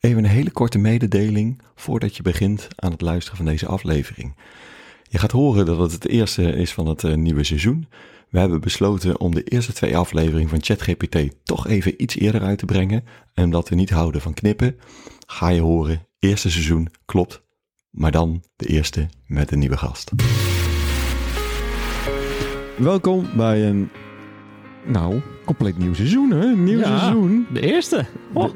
even een hele korte mededeling voordat je begint aan het luisteren van deze aflevering. Je gaat horen dat het het eerste is van het eh, nieuwe seizoen. We hebben besloten om de eerste twee afleveringen van ChatGPT toch even iets eerder uit te brengen. En omdat we niet houden van knippen, ga je horen, eerste seizoen klopt, maar dan de eerste met een nieuwe gast. Welkom bij een, nou, compleet nieuw seizoen hè, nieuw Ja. seizoen De eerste. Oh.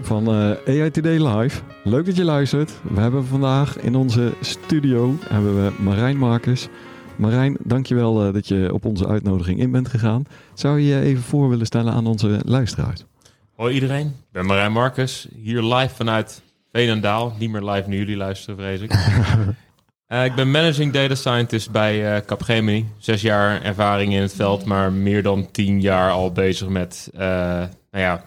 Van eh AI Today Live. Leuk dat je luistert. We hebben vandaag in onze studio hebben we Marijn Marcus. Marijn, dankjewel uh, dat je op onze uitnodiging in bent gegaan. Zou je je even voor willen stellen aan onze luisteraars? Hoi iedereen, ik ben Marijn Marcus, hier live vanuit Veenendaal. Niet meer live nu jullie luisteren, vrees ik. Uh, ik ben managing data scientist bij uh, Capgemini. Zes jaar ervaring in het veld, maar meer dan tien jaar al bezig met, uh, nou ja,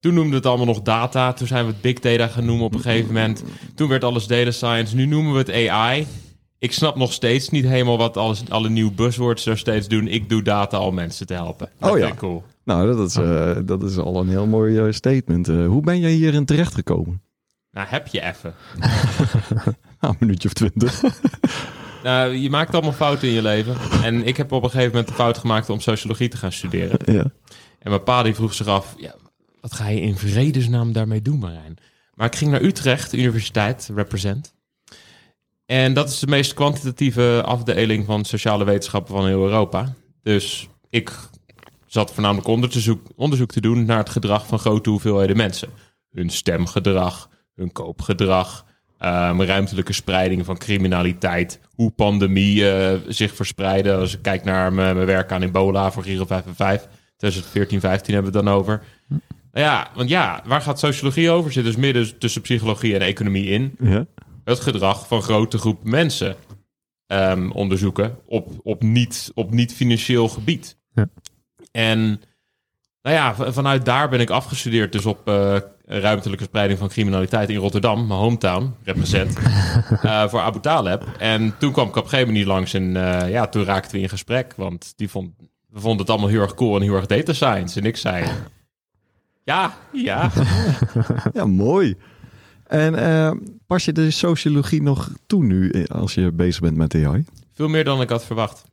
toen noemden we het allemaal nog data. Toen zijn we het big data gaan noemen op een gegeven moment. Toen werd alles data science. Nu noemen we het AI. Ik snap nog steeds niet helemaal wat alles, alle nieuwe buzzwords er steeds doen. Ik doe data om mensen te helpen. Dat oh ja, cool. Nou, dat is, uh, dat is al een heel mooi uh, statement. Uh, hoe ben jij hierin terechtgekomen? Nou, heb je even. nou, een minuutje of twintig. nou, je maakt allemaal fouten in je leven. En ik heb op een gegeven moment de fout gemaakt om sociologie te gaan studeren. Ja. En mijn pa die vroeg zich af, ja, wat ga je in vredesnaam daarmee doen, Marijn? Maar ik ging naar Utrecht, universiteit, represent. En dat is de meest kwantitatieve afdeling van sociale wetenschappen van heel Europa. Dus ik zat voornamelijk onderzoek, onderzoek te doen naar het gedrag van grote hoeveelheden mensen. Hun stemgedrag, hun koopgedrag, um, ruimtelijke spreiding van criminaliteit, hoe pandemie uh, zich verspreiden. Als ik kijk naar mijn, werk aan ebola voor Giro 5 en 5, 2014, 15 hebben we het dan over. Ja, want ja, waar gaat sociologie over? Zit dus midden tussen psychologie en economie in. Ja. Het gedrag van grote groepen mensen um, onderzoeken op, op, niet, op niet financieel gebied. Ja. En nou ja, vanuit daar ben ik afgestudeerd dus op uh, ruimtelijke spreiding van criminaliteit in Rotterdam, mijn hometown, represent, uh, voor Abu Taleb. En toen kwam Capgemini langs en uh, ja, toen raakten we in gesprek, want die vond, we vonden het allemaal heel erg cool en heel erg data science. En ik zei, ja, ja. ja, mooi. En uh, pas je de sociologie nog toe nu als je bezig bent met AI? Veel meer dan ik had verwacht.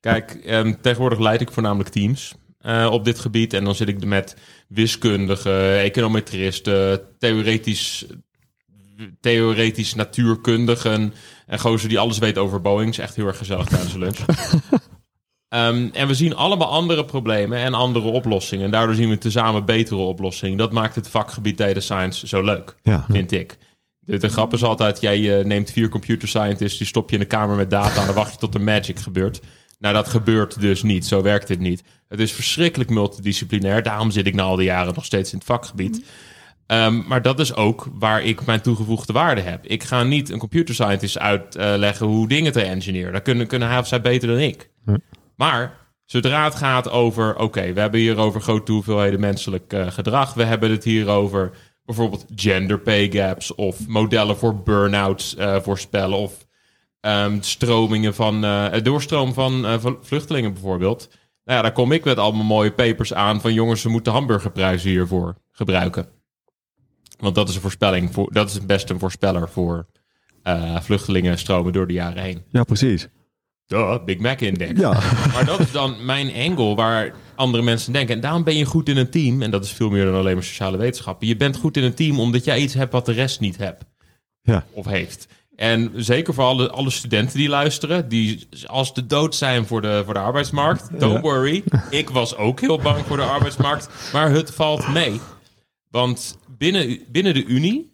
Kijk, um, tegenwoordig leid ik voornamelijk teams uh, op dit gebied. En dan zit ik met wiskundigen, econometristen, theoretisch, theoretisch natuurkundigen. En gozer die alles weet over Boeing. Is echt heel erg gezellig tijdens de lunch. Um, en we zien allemaal andere problemen en andere oplossingen. En daardoor zien we tezamen betere oplossingen. Dat maakt het vakgebied data science zo leuk, ja. vind ik. De, de grap is altijd, jij uh, neemt vier computer scientists... die stop je in de kamer met data en dan wacht je tot de magic gebeurt. Nou, dat gebeurt dus niet. Zo werkt het niet. Het is verschrikkelijk multidisciplinair. Daarom zit ik na al die jaren nog steeds in het vakgebied. Um, maar dat is ook waar ik mijn toegevoegde waarde heb. Ik ga niet een computer scientist uitleggen uh, hoe dingen te engineeren. Dat kunnen, kunnen hij of zij beter dan ik. Maar zodra het gaat over, oké, we hebben hier over grote hoeveelheden menselijk uh, gedrag. We hebben het hier over bijvoorbeeld gender pay gaps of modellen voor burn-outs uh, voorspellen of um, stromingen van, uh, doorstroom van vluchtelingen bijvoorbeeld. Nou ja, daar kom ik met allemaal mooie papers aan van jongens, ze moeten hamburgerprijzen hiervoor gebruiken. Want dat is een voorspelling, voor, dat is best een voorspeller voor vluchtelingen stromen door de jaren heen. Ja, precies. Duh, Big Mac Index. Ja. Maar dat is dan mijn angle waar andere mensen denken. En daarom ben je goed in een team. En dat is veel meer dan alleen maar sociale wetenschappen. Je bent goed in een team omdat jij iets hebt wat de rest niet hebt. Ja. Of heeft. En zeker voor alle, alle studenten die luisteren, die als de dood zijn voor de, voor de arbeidsmarkt. Don't Ja. worry. Ik was ook heel bang voor de arbeidsmarkt. Maar het valt mee. Want binnen, binnen de Unie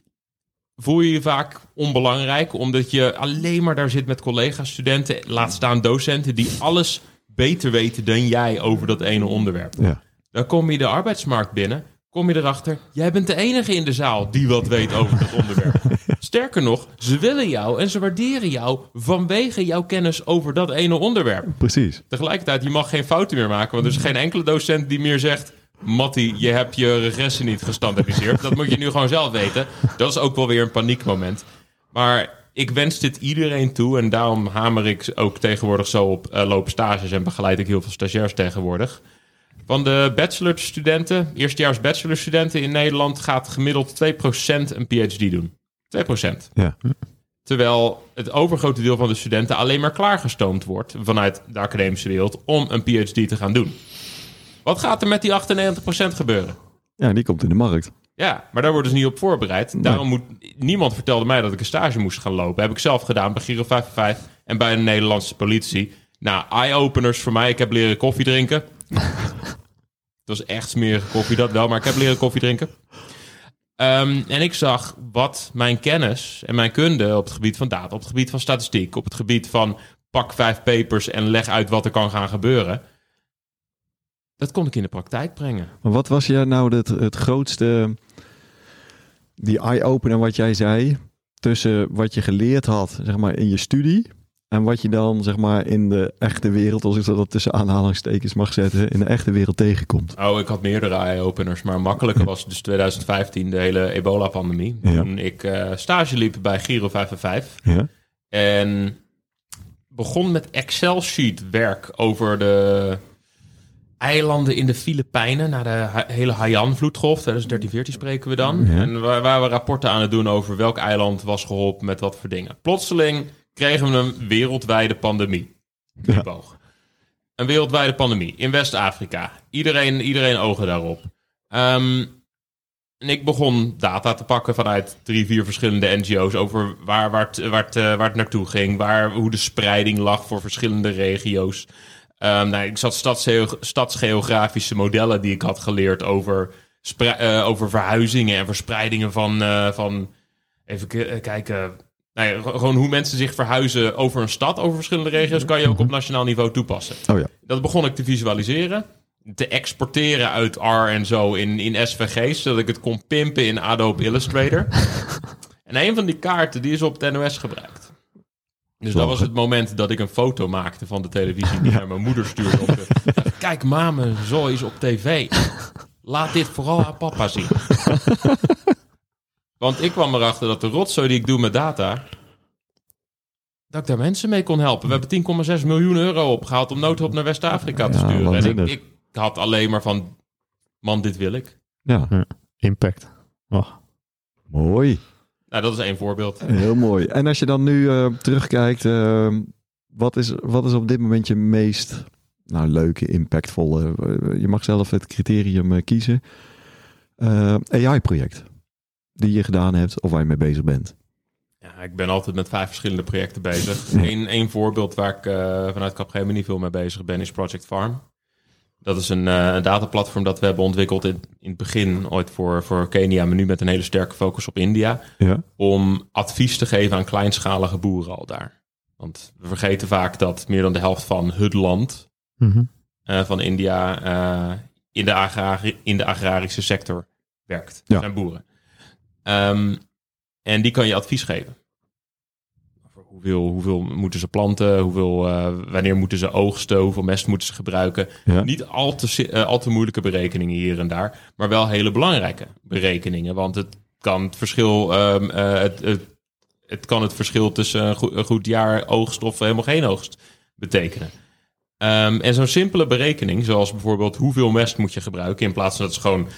voel je je vaak onbelangrijk, omdat je alleen maar daar zit met collega's, studenten, laat staan docenten, die alles beter weten dan jij over dat ene onderwerp. Ja. Dan kom je de arbeidsmarkt binnen, kom je erachter, jij bent de enige in de zaal die wat weet over dat onderwerp. Sterker nog, ze willen jou en ze waarderen jou vanwege jouw kennis over dat ene onderwerp. Precies. Tegelijkertijd, je mag geen fouten meer maken, want er is geen enkele docent die meer zegt... Mattie, je hebt je regressie niet gestandaardiseerd. Dat moet je nu gewoon zelf weten. Dat is ook wel weer een paniekmoment. Maar ik wens dit iedereen toe. En daarom hamer ik ook tegenwoordig zo op uh, lopen stages en begeleid ik heel veel stagiairs tegenwoordig. Van de bachelorstudenten, eerstejaars bachelorstudenten in Nederland, gaat gemiddeld 2% een PhD doen. 2%. Ja. Terwijl het overgrote deel van de studenten alleen maar klaargestoomd wordt vanuit de academische wereld om een PhD te gaan doen. Wat gaat er met die 98% gebeuren? Ja, die komt in de markt. Ja, maar daar worden ze niet op voorbereid. Daarom moet niemand vertelde mij dat ik een stage moest gaan lopen. Heb ik zelf gedaan bij Giro 55 en bij de Nederlandse politie. Nou, eye-openers voor mij. Ik heb leren koffie drinken. Het was echt smerige koffie, dat wel, maar ik heb leren koffie drinken. Um, en ik zag wat mijn kennis en mijn kunde op het gebied van data, op het gebied van statistiek, op het gebied van pak vijf papers en leg uit wat er kan gaan gebeuren. Dat kon ik in de praktijk brengen. Maar wat was je nou het, het grootste, die eye-opener wat jij zei, tussen wat je geleerd had, zeg maar, in je studie en wat je dan, zeg maar, in de echte wereld, als ik dat tussen aanhalingstekens mag zetten, in de echte wereld tegenkomt? Oh, ik had meerdere eye-openers, maar makkelijker was dus 2015, de hele ebola-pandemie. Toen ik uh, stage liep bij Giro 55. Ja. En begon met Excel-sheet werk over de eilanden in de Filipijnen na de hele Haiyan-vloedgolf. 2013-14 spreken we dan. En waar, waar we rapporten aan het doen over welk eiland was geholpen met wat voor dingen. Plotseling kregen we een wereldwijde pandemie. Ja. Een wereldwijde pandemie in West-Afrika. Iedereen, iedereen ogen daarop. Um, en ik begon data te pakken vanuit drie, vier verschillende NGO's over waar, waar, het, waar, het, waar het naartoe ging, waar, hoe de spreiding lag voor verschillende regio's. Um, nou, ik zat stadsgeografische modellen die ik had geleerd over, uh, over verhuizingen en verspreidingen van, uh, van even kijken, nou ja, gewoon hoe mensen zich verhuizen over een stad, over verschillende regio's, kan je ook op nationaal niveau toepassen. Oh ja. Dat begon ik te visualiseren, te exporteren uit R en zo in, in SVG's, zodat ik het kon pimpen in Adobe Illustrator. en een van die kaarten, die is op het NOS gebruikt. Dus dat was het moment dat ik een foto maakte van de televisie die naar mijn moeder stuurde. Op de, Kijk, mama, zo is op tv. Laat dit vooral aan papa zien. Want ik kwam erachter dat de rotzooi die ik doe met data... dat ik daar mensen mee kon helpen. We hebben 10,6 miljoen euro opgehaald om noodhulp naar West-Afrika te sturen. en ik, ik, had alleen maar van... Man, dit wil ik. Ja, impact. Oh. Mooi. Nou, dat is één voorbeeld. Heel mooi. En als je dan nu uh, terugkijkt... Uh, wat, is, wat is op dit moment je meest nou, leuke, impactvolle... Uh, je mag zelf het criterium kiezen. AI-project die je gedaan hebt of waar je mee bezig bent? Ja, ik ben altijd met vijf verschillende projecten bezig. Eén, voorbeeld waar ik vanuit Capgemini veel mee bezig ben is Project Farm. Dat is een, uh, een dataplatform dat we hebben ontwikkeld in, in het begin ooit voor, voor Kenia, maar nu met een hele sterke focus op India. Ja. Om advies te geven aan kleinschalige boeren al daar. Want we vergeten vaak dat meer dan de helft van het land mm uh, van India in, de agrari in de agrarische sector werkt. Ja. zijn boeren. Um, en die kan je advies geven. Hoeveel, hoeveel moeten ze planten? Hoeveel, uh, wanneer moeten ze oogsten? Hoeveel mest moeten ze gebruiken? Ja. Niet al te, uh, al te moeilijke berekeningen hier en daar, maar wel hele belangrijke berekeningen. Want het kan het verschil, um, uh, het, het, het, kan het verschil tussen een goed, een goed, jaar oogst of helemaal geen oogst betekenen. Um, en zo'n simpele berekening, zoals bijvoorbeeld hoeveel mest moet je gebruiken, in plaats van dat ze gewoon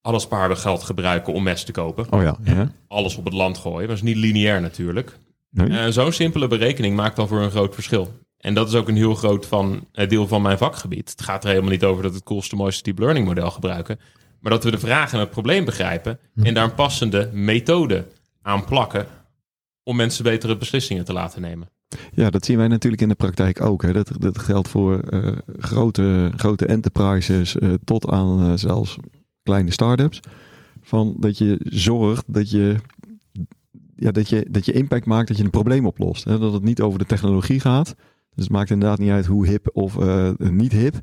alle spaargeld gebruiken om mest te kopen. Oh ja, ja. Alles op het land gooien. Dat is niet lineair natuurlijk. Nee. Uh, Zo'n simpele berekening maakt dan voor een groot verschil. En dat is ook een heel groot van, uh, deel van mijn vakgebied. Het gaat er helemaal niet over dat het coolste, mooiste deep learning model gebruiken. Maar dat we de vraag en het probleem begrijpen. En daar een passende methode aan plakken. Om mensen betere beslissingen te laten nemen. Ja, dat zien wij natuurlijk in de praktijk ook. Hè. Dat, dat geldt voor uh, grote, grote enterprises tot aan zelfs kleine start-ups. Van dat je zorgt dat je, ja, dat, je, dat je impact maakt, dat je een probleem oplost. Hè? Dat het niet over de technologie gaat. Dus het maakt inderdaad niet uit hoe hip of uh, niet hip.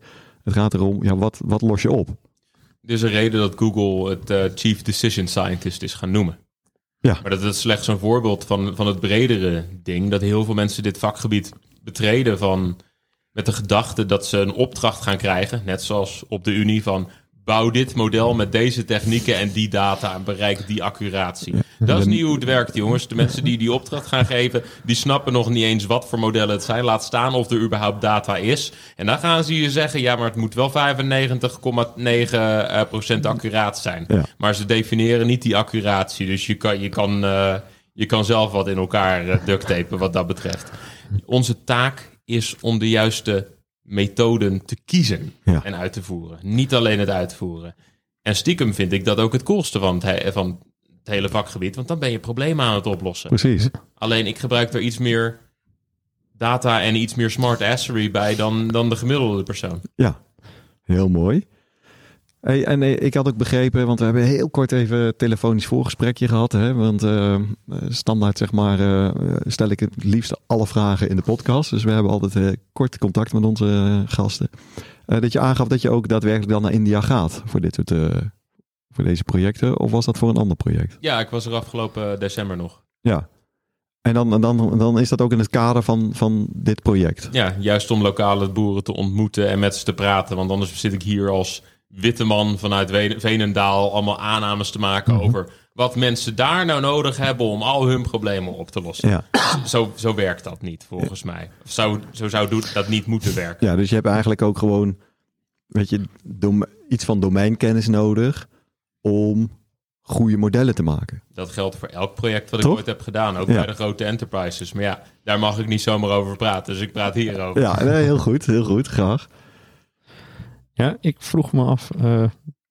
Het gaat erom, ja, wat, wat los je op? Er is een reden dat Google het uh, Chief Decision Scientist is gaan noemen. Ja. Maar dat is slechts een voorbeeld van, van het bredere ding. Dat heel veel mensen dit vakgebied betreden van, met de gedachte dat ze een opdracht gaan krijgen. Net zoals op de Unie van bouw dit model met deze technieken en die data en bereik die accuratie. Dat is niet hoe het werkt, jongens. De mensen die die opdracht gaan geven, die snappen nog niet eens wat voor modellen het zijn. Laat staan of er überhaupt data is. En dan gaan ze je zeggen, ja, maar het moet wel 95,9% accuraat zijn. Ja. Maar ze definiëren niet die accuratie. Dus je kan, je kan, eh, je kan zelf wat in elkaar uh, ducttapen wat dat betreft. Onze taak is om de juiste methoden te kiezen Ja. en uit te voeren. Niet alleen het uitvoeren. En stiekem vind ik dat ook het coolste van het, he- van het hele vakgebied. Want dan ben je problemen aan het oplossen. Precies. Alleen ik gebruik er iets meer data en iets meer smart assery bij dan, dan de gemiddelde persoon. Ja, heel mooi. Hey, en eh, ik had ook begrepen, want we hebben heel kort even een telefonisch voorgesprekje gehad. Hè? Want eh, standaard zeg maar eh, stel ik het liefst alle vragen in de podcast. Dus we hebben altijd eh, kort contact met onze gasten. Dat je aangaf dat je ook daadwerkelijk dan naar India gaat voor dit soort voor deze projecten. Of was dat voor een ander project? Ja, ik was er afgelopen december nog. Ja. En dan, dan, dan is dat ook in het kader van, van dit project. Ja, juist om lokale boeren te ontmoeten en met ze te praten. Want anders zit ik hier als witte man vanuit Veenendaal allemaal aannames te maken Mhm. over wat mensen daar nou nodig hebben om al hun problemen op te lossen. Ja. Zo, zo werkt dat niet, volgens mij. Of zou, zo zou dat niet moeten werken. Ja, dus je hebt eigenlijk ook gewoon, weet je, iets van domeinkennis nodig om goede modellen te maken. Dat geldt voor elk project wat Toch? ik ooit heb gedaan. Ook Ja. bij de grote enterprises. Maar ja, daar mag ik niet zomaar over praten. Dus ik praat hierover. Ja, nee, heel goed, heel goed, graag. Ja, ik vroeg me af, eh,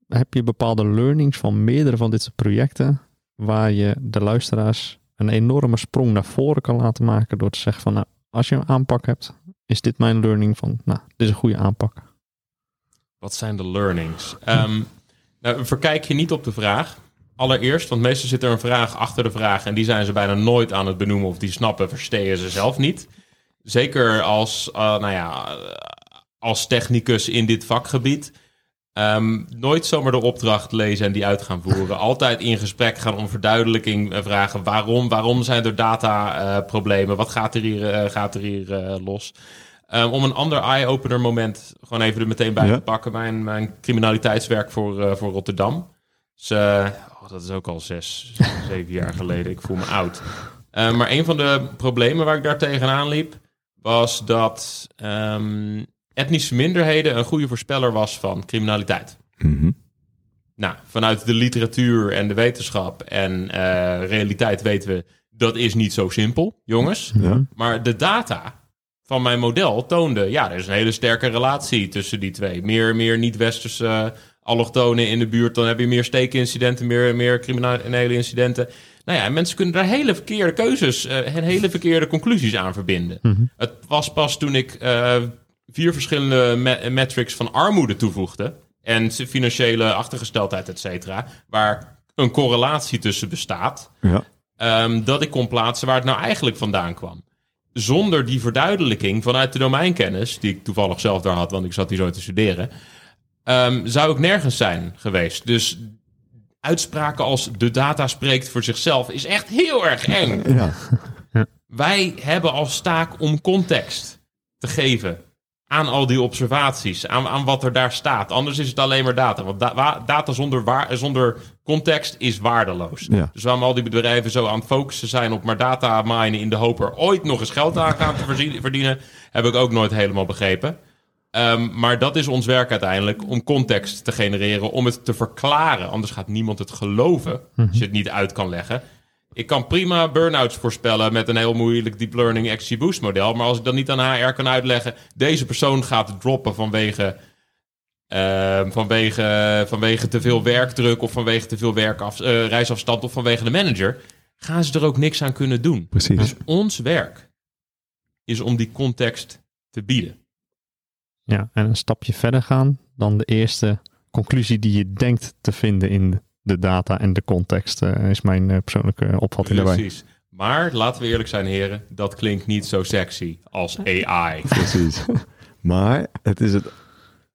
heb je bepaalde learnings van meerdere van dit soort projecten waar je de luisteraars een enorme sprong naar voren kan laten maken door te zeggen van, nou, als je een aanpak hebt, is dit mijn learning van, nou, dit is een goede aanpak. Wat zijn de learnings? Ehm, nou, verkijk je niet op de vraag. Allereerst, want meestal zit er een vraag achter de vraag en die zijn ze bijna nooit aan het benoemen of die snappen, verstehen ze zelf niet. Zeker als, eh, nou ja, als technicus in dit vakgebied. Ehm, nooit zomaar de opdracht lezen en die uit gaan voeren. Altijd in gesprek gaan om verduidelijking eh, vragen. Waarom? Waarom zijn er dataproblemen? Wat gaat er hier, eh, gaat er hier eh, los? Ehm, om een ander eye-opener moment gewoon even er meteen bij Ja. te pakken. Mijn, mijn criminaliteitswerk voor, eh, voor Rotterdam. Dus, eh, oh, dat is ook al zes, zeven jaar geleden. Ik voel me oud. Eh, maar een van de problemen waar ik daar tegenaan liep... was dat ehm, etnische minderheden een goede voorspeller was van criminaliteit. Mhm. Nou, vanuit de literatuur en de wetenschap en eh, realiteit weten we... dat is niet zo simpel, jongens. Ja. Maar de data van mijn model toonde, ja, er is een hele sterke relatie tussen die twee. Meer, meer niet-westerse allochtonen in de buurt, dan heb je meer steekincidenten, meer, meer criminele incidenten. Nou ja, en mensen kunnen daar hele verkeerde keuzes eh, en hele verkeerde conclusies aan verbinden. Het was pas toen ik eh, vier verschillende me- metrics van armoede toevoegde en financiële achtergesteldheid, et cetera, waar een correlatie tussen bestaat Ja. ehm, dat ik kon plaatsen waar het nou eigenlijk vandaan kwam. Zonder die verduidelijking vanuit de domeinkennis, die ik toevallig zelf daar had, want ik zat hier zo te studeren, ehm, zou ik nergens zijn geweest. Dus uitspraken als de data spreekt voor zichzelf is echt heel erg eng. Ja. Wij hebben als taak om context te geven aan al die observaties, aan, aan wat er daar staat. Anders is het alleen maar data. Want da- wa- data zonder, waar, zonder context is waardeloos. Ja. Dus waarom al die bedrijven zo aan het focussen zijn op maar data minen in de hoop er ooit nog eens geld aan gaan te verdienen, heb ik ook nooit helemaal begrepen. Ehm, maar dat is ons werk uiteindelijk, om context te genereren, om het te verklaren. Anders gaat niemand het geloven als je het niet uit kan leggen. Ik kan prima burn-outs voorspellen met een heel moeilijk deep learning XGBoost model. Maar als ik dan niet aan HR kan uitleggen, deze persoon gaat droppen vanwege, ehm, vanwege, vanwege te veel werkdruk of vanwege te veel werkaf, eh, reisafstand of vanwege de manager, gaan ze er ook niks aan kunnen doen. Precies. Dus ons werk is om die context te bieden. Ja, en een stapje verder gaan dan de eerste conclusie die je denkt te vinden in de data en de context, eh, is mijn eh, persoonlijke opvatting daarbij. Precies. Maar laten we eerlijk zijn, heren, dat klinkt niet zo sexy als AI. Precies. maar het is het.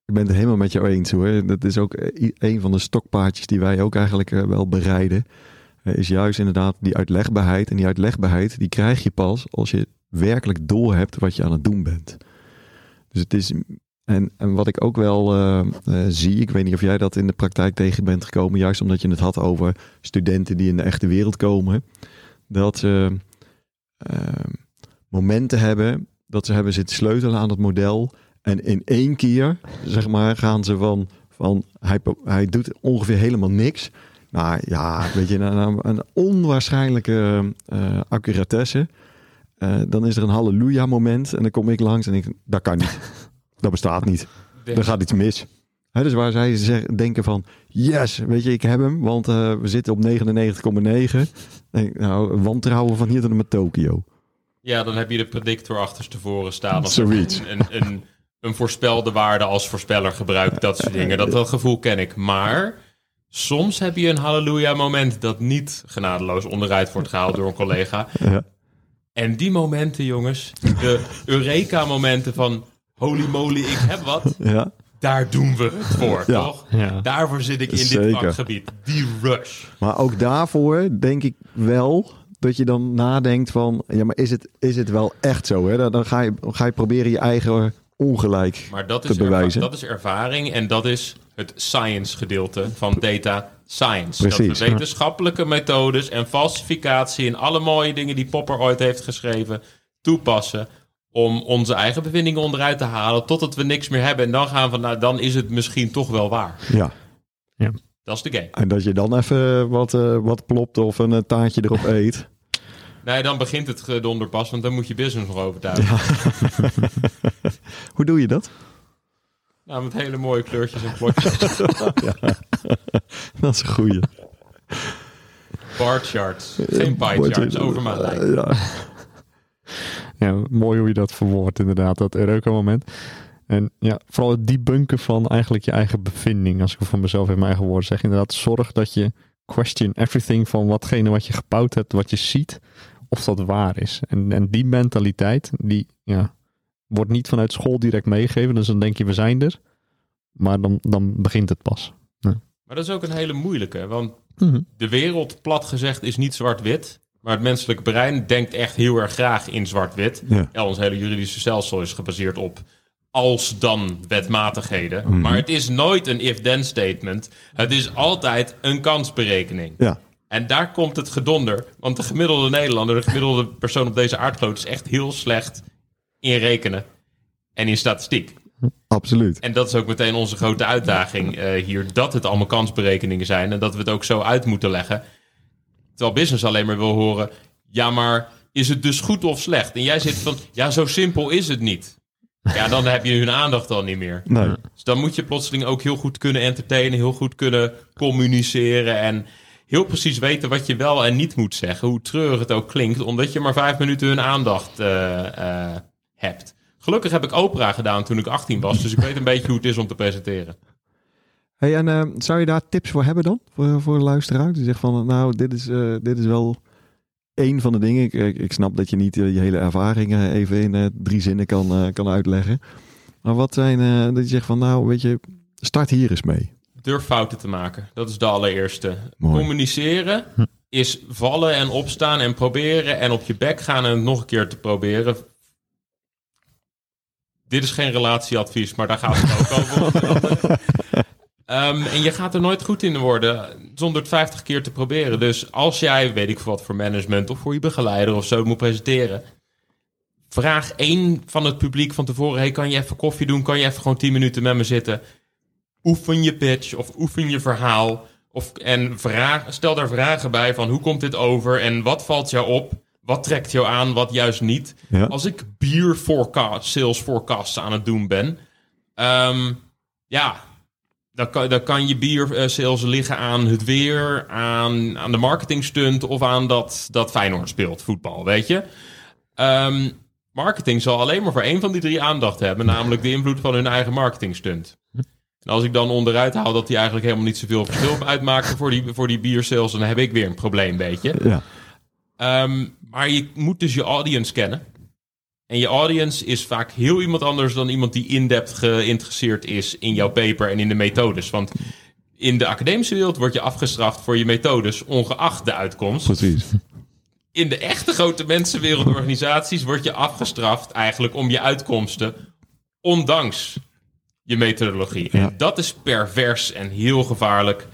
Ik ben het helemaal met jou eens hoor. Dat is ook eh, een van de stokpaardjes die wij ook eigenlijk wel bereiden. is juist inderdaad die uitlegbaarheid. En die uitlegbaarheid die krijg je pas als je werkelijk door hebt wat je aan het doen bent. Dus het is. En, en wat ik ook wel eh, eh, zie, ik weet niet of jij dat in de praktijk tegen bent gekomen, juist omdat je het had over studenten die in de echte wereld komen, dat ze eh, momenten hebben dat ze hebben zitten sleutelen aan het model en in één keer, zeg maar, gaan ze van, van hij, hij doet ongeveer helemaal niks. Nou ja, weet je, een, een onwaarschijnlijke uh, accuratesse. Dan is er een halleluja moment en dan kom ik langs en ik, dat kan niet. Dat bestaat niet. Er gaat iets mis. He, dus waar zij zeggen, denken van, yes, weet je, ik heb hem, want uh, we zitten op 99,9. Nou, wantrouwen van hier tot en met Tokio. Ja, dan heb je de predictor achterstevoren staan. Of Zoiets. Een, een, een, een voorspelde waarde als voorspeller gebruikt, dat soort dingen. Dat, dat gevoel ken ik. Maar soms heb je een halleluja moment dat niet genadeloos onderuit wordt gehaald door een collega. Ja. En die momenten, jongens, de Eureka-momenten van holy moly, ik heb wat. Ja. Daar doen we het voor, Ja. toch? Ja. Daarvoor zit ik in Zeker. dit vakgebied. Die rush. Maar ook daarvoor denk ik wel dat je dan nadenkt van, ja, maar is het, is het wel echt zo? Hè? Dan, ga, je, ga je proberen je eigen ongelijk. Maar dat te is, bewijzen. dat is ervaring en dat is het science gedeelte van data science. Precies, dat we ja. wetenschappelijke methodes en falsificatie en alle mooie dingen die Popper ooit heeft geschreven toepassen om onze eigen bevindingen onderuit te halen totdat we niks meer hebben. En dan gaan we, nou, dan is het misschien toch wel waar. Ja. Dat is de game. En dat je dan even wat, eh, wat plopt of een eh, taartje erop eet. Nee, dan begint het gedonder pas, want dan moet je business nog overtuigen. Hoe doe je dat? Nou, met hele mooie kleurtjes en plotjes. Dat is een goeie. Bar charts. Geen pie charts over mijn lijn. Eh, ja. Ja, mooi hoe je dat verwoordt, inderdaad, dat Eureka-moment. En ja, vooral het debunken van eigenlijk je eigen bevinding, als ik het voor mezelf in mijn eigen woorden zeg. Inderdaad, zorg dat je question everything van watgene wat je gebouwd hebt, wat je ziet, of dat waar is. En, en die mentaliteit, die ja, wordt niet vanuit school direct meegegeven. Dus dan denk je, we zijn er. Maar dan, dan begint het pas. Maar dat is ook een hele moeilijke, want Mhm. de wereld, plat gezegd, is niet zwart-wit. Maar het menselijke brein denkt echt heel erg graag in zwart-wit. Ja. Ja, ons hele juridische stelsel is gebaseerd op als-dan wetmatigheden. Mhm. Maar het is nooit een if-then statement. Het is altijd een kansberekening. ja, En daar komt het gedonder. Want de gemiddelde Nederlander, de gemiddelde persoon op deze aardkloot... is echt heel slecht in rekenen en in statistiek. absoluut. En dat is ook meteen onze grote uitdaging eh, hier. Dat het allemaal kansberekeningen zijn. En dat we het ook zo uit moeten leggen. Terwijl business alleen maar wil horen... Ja, maar is het dus goed of slecht? En jij zit van... Ja, zo simpel is het niet. Ja, dan heb je hun aandacht al niet meer. Nee. Dus dan moet je plotseling ook heel goed kunnen entertainen. Heel goed kunnen communiceren. En heel precies weten wat je wel en niet moet zeggen. Hoe treurig het ook klinkt. Omdat je maar vijf minuten hun aandacht eh, eh, hebt. Gelukkig heb ik opera gedaan toen ik 18 was. Dus ik weet een beetje hoe het is om te presenteren. Hey, en eh, zou je daar tips voor hebben dan? Voor, voor de luisteraar? Die zegt van, nou, dit is, eh, dit is wel één van de dingen. Ik, ik, snap dat je niet eh, je hele ervaringen even in drie zinnen kan, kan uitleggen. Maar wat zijn, dat je zegt van, nou, weet je, start hier eens mee. Durf fouten te maken. Dat is de allereerste. Mooi. Communiceren is vallen en opstaan en proberen en op je bek gaan en het nog een keer te proberen. Dit is geen relatieadvies, maar daar gaat het ook over. Ehm, en je gaat er nooit goed in worden zonder het 50 keer te proberen. Dus als jij, weet ik veel wat voor management of voor je begeleider of zo moet presenteren, vraag één van het publiek van tevoren: hey, kan je even koffie doen? Kan je even gewoon 10 minuten met me zitten? Oefen je pitch of oefen je verhaal. Of, en vraag, stel daar vragen bij van hoe komt dit over en wat valt jou op? Wat trekt jou aan, wat juist niet? Ja. Als ik bier forecast, sales forecasts aan het doen ben, ehm, ja, dan kan, dan kan je bier eh, sales liggen aan het weer, aan, aan de marketingstunt of aan dat, dat Feyenoord speelt voetbal, weet je? Ehm, marketing zal alleen maar voor één van die drie aandacht hebben, namelijk de invloed van hun eigen marketingstunt. En als ik dan onderuit haal dat die eigenlijk helemaal niet zoveel verschil uitmaken voor die, voor die biersales, dan heb ik weer een probleem, weet je? Ja, Ehm, maar je moet dus je audience kennen. En je audience is vaak heel iemand anders dan iemand die in-depth geïnteresseerd is in jouw paper en in de methodes. Want In de academische wereld word je afgestraft voor je methodes, ongeacht de uitkomst. Precies. In de echte grote mensenwereldorganisaties word je afgestraft eigenlijk om je uitkomsten, ondanks je methodologie. Ja. En dat is pervers en heel gevaarlijk.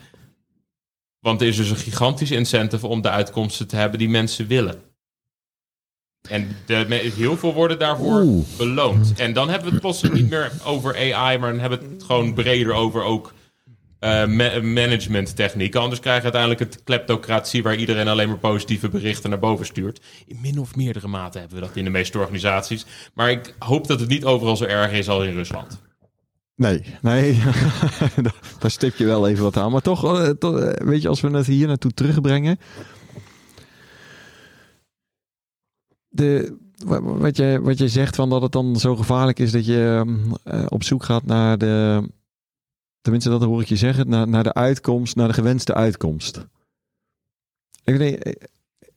Want er is dus een gigantisch incentive om de uitkomsten te hebben die mensen willen. En de, heel veel worden daarvoor Oeh. beloond. En dan hebben we het plotseling niet meer over AI, maar dan hebben we het gewoon breder over ook ma- managementtechnieken. Anders krijg je uiteindelijk het kleptocratie waar iedereen alleen maar positieve berichten naar boven stuurt. In min of meerdere mate hebben we dat in de meeste organisaties. Maar ik hoop dat het niet overal zo erg is als in Rusland. Nee, nee, daar stip je wel even wat aan. Maar toch, eh, eh, weet je, als we het hier naartoe terugbrengen. De, wa- wat, je, wat je zegt van dat het dan zo gevaarlijk is dat je mm, eh, op zoek gaat naar de. Tenminste, dat hoor ik je zeggen, naar, naar de uitkomst, naar de gewenste uitkomst. Ik, weet niet, ik-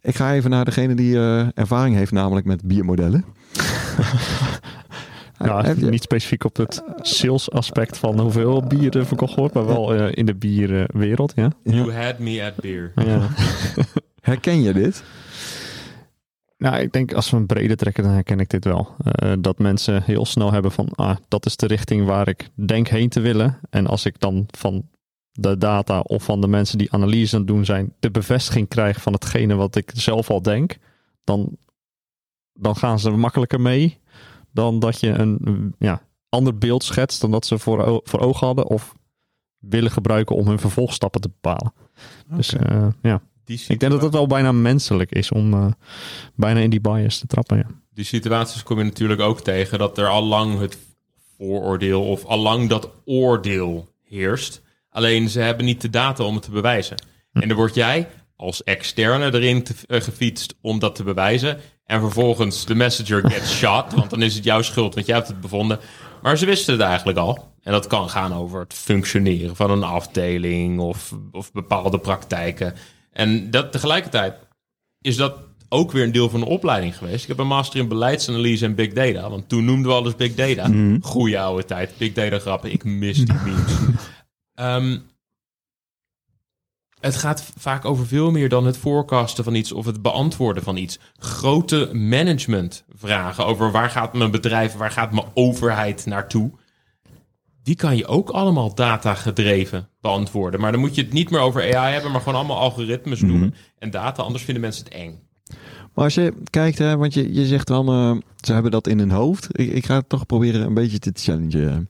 ik ga even naar degene die eh, ervaring heeft, namelijk met biermodellen. Ja, je- niet specifiek op het sales aspect van hoeveel bier er verkocht wordt, maar wel eh, in de bierwereld, ja. You had me at beer. ja. Herken je dit? Nou, ik denk als we een brede trekken, dan herken ik dit wel. Eh, dat mensen heel snel hebben van, ah, dat is de richting waar ik denk heen te willen. En als ik dan van de data of van de mensen die analyse aan het doen zijn, de bevestiging krijg van hetgene wat ik zelf al denk, dan, dan gaan ze makkelijker mee dan dat je een ja, ander beeld schetst dan dat ze voor, voor ogen hadden of willen gebruiken om hun vervolgstappen te bepalen. Dus eh, ja, Die ik denk dat het wel bijna menselijk is om eh, bijna in die bias te trappen. Ja. die situaties kom je natuurlijk ook tegen dat er al lang het vooroordeel of al lang dat oordeel heerst. Alleen ze hebben niet de data om het te bewijzen. En dan word jij als externe erin te, eh, gefietst om dat te bewijzen. En vervolgens de messenger gets shot, want dan is het jouw schuld, want jij hebt het bevonden. Maar ze wisten het eigenlijk al. En dat kan gaan over het functioneren van een afdeling of, of bepaalde praktijken. En dat tegelijkertijd is dat ook weer een deel van de opleiding geweest. Ik heb een master in beleidsanalyse en big data. Want toen noemden we alles big data. Goeie oude tijd. Big data grappen. Ik mis die memes. Ehm, het gaat vaak over veel meer dan het forecasten van iets of het beantwoorden van iets. Grote managementvragen over waar gaat mijn bedrijf, waar gaat mijn overheid naartoe. Die kan je ook allemaal data gedreven beantwoorden. Maar dan moet je het niet meer over AI hebben, maar gewoon allemaal algoritmes noemen en data. Anders vinden mensen het eng. Maar als je kijkt, hè, want je, je zegt dan, eh, ze hebben dat in hun hoofd. Ik, ik ga het toch proberen een beetje te challengen.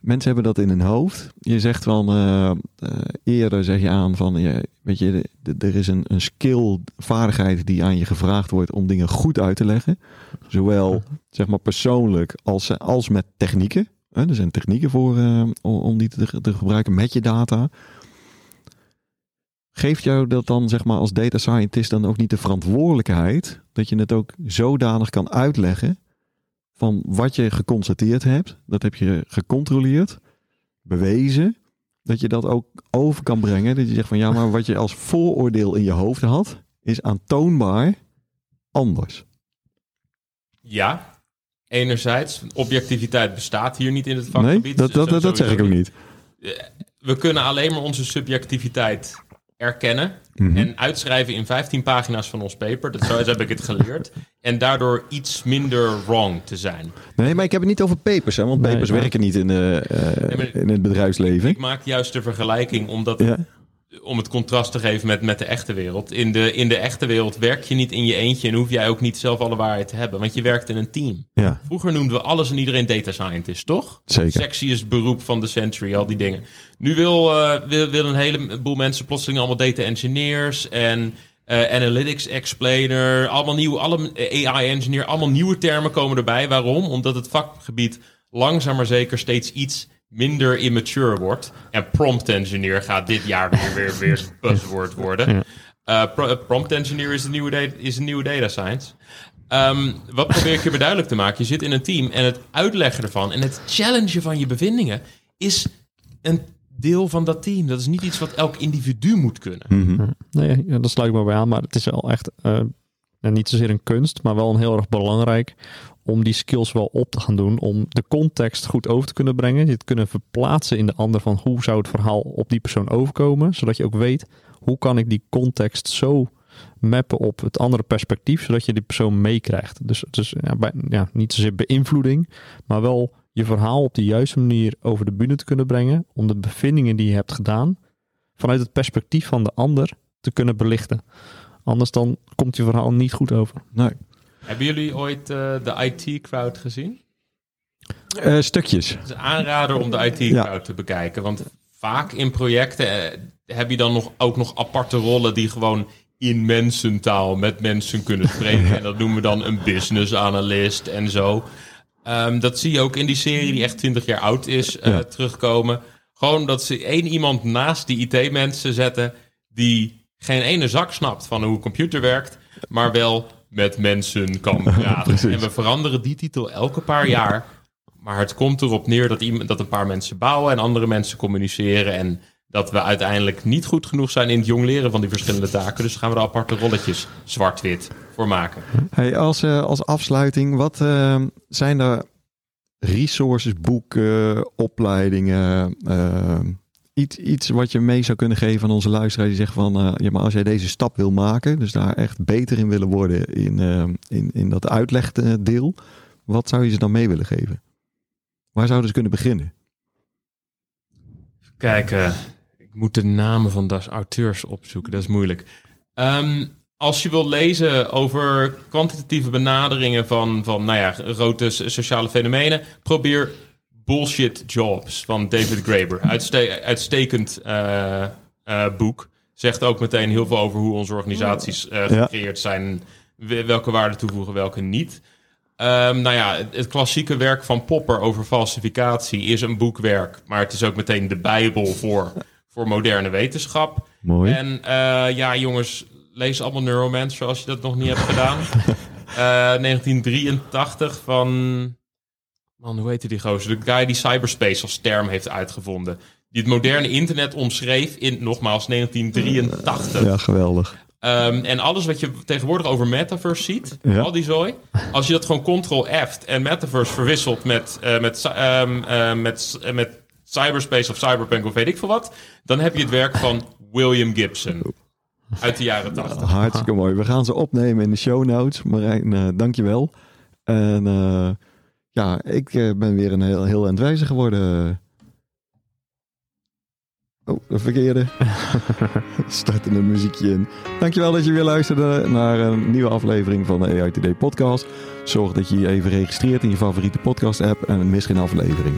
Mensen hebben dat in hun hoofd. Je zegt van, eh, eh, eerder zeg je aan van, ja, weet je, er is een, een skill, vaardigheid die aan je gevraagd wordt om dingen goed uit te leggen. Zowel, zeg maar, persoonlijk als, als met technieken. Er zijn technieken voor eh, om, die te, te gebruiken met je data. Geeft jou dat dan, zeg maar, als data scientist dan ook niet de verantwoordelijkheid dat je het ook zodanig kan uitleggen van wat je geconstateerd hebt, dat heb je gecontroleerd, bewezen, dat je dat ook over kan brengen. Dat je zegt van ja, maar wat je als vooroordeel in je hoofd had, is aantoonbaar anders. Ja, enerzijds, objectiviteit bestaat hier niet in het Nee, vakgebied. dat, dat, dat, dat zeg ik ook niet. We kunnen alleen maar onze subjectiviteit erkennen Mhm. en uitschrijven in 15 pagina's van ons paper. Dat, zo heb ik het geleerd. En daardoor iets minder wrong te zijn. Nee, maar ik heb het niet over papers, hè, want Nee, papers maar- werken niet in, de, eh, Nee, maar- in het bedrijfsleven. Ik maak juist de vergelijking omdat Ja, om het contrast te geven met, met de echte wereld. In de, in de echte wereld werk je niet in je eentje en hoef jij ook niet zelf alle waarheid te hebben, want je werkt in een team. ja, Vroeger noemden we alles en iedereen data scientist, toch? zeker. Sexiest beroep van de century, al die dingen. Nu wil, eh, wil, wil een heleboel mensen plotseling allemaal data engineers en eh, analytics explainer, allemaal nieuw, alle AI engineer, allemaal nieuwe termen komen erbij. Waarom? Omdat het vakgebied langzaam maar zeker steeds iets minder immature wordt. En prompt engineer gaat dit jaar weer, weer, weer buzzword worden. Eh, pro- prompt engineer is een nieuwe, data, is een nieuwe data science. Ehm, wat probeer ik je duidelijk te maken? Je zit in een team en het uitleggen ervan en het challengen van je bevindingen is een deel van dat team. Dat is niet iets wat elk individu moet kunnen. Mhm. Nee, ja, daar sluit ik me bij aan. Maar het is wel echt... eh, nou, niet zozeer een kunst, maar wel een heel erg belangrijk om die skills wel op te gaan doen. Om de context goed over te kunnen brengen. Je te kunnen verplaatsen in de ander van hoe zou het verhaal op die persoon overkomen. Zodat je ook weet hoe kan ik die context zo mappen op het andere perspectief. Zodat je die persoon meekrijgt. Dus het is ja, ja, niet zozeer beïnvloeding, maar wel je verhaal op de juiste manier over de bühne te kunnen brengen. Om de bevindingen die je hebt gedaan vanuit het perspectief van de ander te kunnen belichten. Anders dan komt je verhaal niet goed over. Nee. Hebben jullie ooit eh, de IT-crowd gezien? Eh, stukjes. Het is een aanrader om de IT-crowd te bekijken. Want vaak in projecten eh, heb je dan nog, ook nog aparte rollen die gewoon in mensentaal met mensen kunnen spreken. En dat noemen we dan een business analyst en zo. Ehm, dat zie je ook in die serie die echt 20 jaar oud is eh, Ja. terugkomen. Gewoon dat ze één iemand naast die IT-mensen zetten die geen ene zak snapt van hoe een computer werkt, maar wel met mensen kan praten. En we veranderen die titel elke paar jaar. Maar het komt erop neer dat, iemand, dat een paar mensen bouwen en andere mensen communiceren. En dat we uiteindelijk niet goed genoeg zijn in het jong leren van die verschillende taken. Dus gaan we er aparte rolletjes zwart-wit voor maken. Hey, als, eh, als afsluiting, wat eh, zijn er resources, boeken, opleidingen, eh, iets, wat je mee zou kunnen geven aan onze luisteraar die zegt van, eh, ja, maar als jij deze stap wil maken, dus daar echt beter in willen worden in, eh, in, in dat uitlegdeel, wat zou je ze dan mee willen geven? Waar zouden ze kunnen beginnen? Kijk, ik moet de namen van de auteurs opzoeken. Dat is moeilijk. Ehm, als je wilt lezen over kwantitatieve benaderingen van, van nou ja, grote so- sociale fenomenen, probeer Bullshit Jobs van David Graeber. Uitste- uitstekend eh, eh, boek. Zegt ook meteen heel veel over hoe onze organisaties eh, gecreëerd zijn. we- Welke waarden toevoegen, welke niet. Ehm, nou ja, het, het klassieke werk van Popper over falsificatie is een boekwerk. Maar het is ook meteen de bijbel voor, voor moderne wetenschap. Mooi. En ja, jongens, lees allemaal Neuromancer als je dat nog niet hebt gedaan. Eh, 1983 van... Man, hoe heette die gozer? De guy die cyberspace als term heeft uitgevonden. Die het moderne internet omschreef in, nogmaals, 1983. Ja, geweldig. Ehm, en alles wat je tegenwoordig over metaverse ziet, Ja. al die zooi, als je dat gewoon ctrl-F't en metaverse verwisselt met, eh, met, ehm, eh, met, eh, met cyberspace of cyberpunk of weet ik veel wat, dan heb je het werk van William Gibson uit de jaren 80. Hartstikke mooi. We gaan ze opnemen in de show notes. Marijn, dankjewel. En ja, ik eh, ben weer een heel, heel entwijzer geworden. Oh, de verkeerde. Starten een muziekje in. Dankjewel dat je weer luisterde naar een nieuwe aflevering van de Today podcast. Zorg dat je je even registreert in je favoriete podcast app en mis geen aflevering.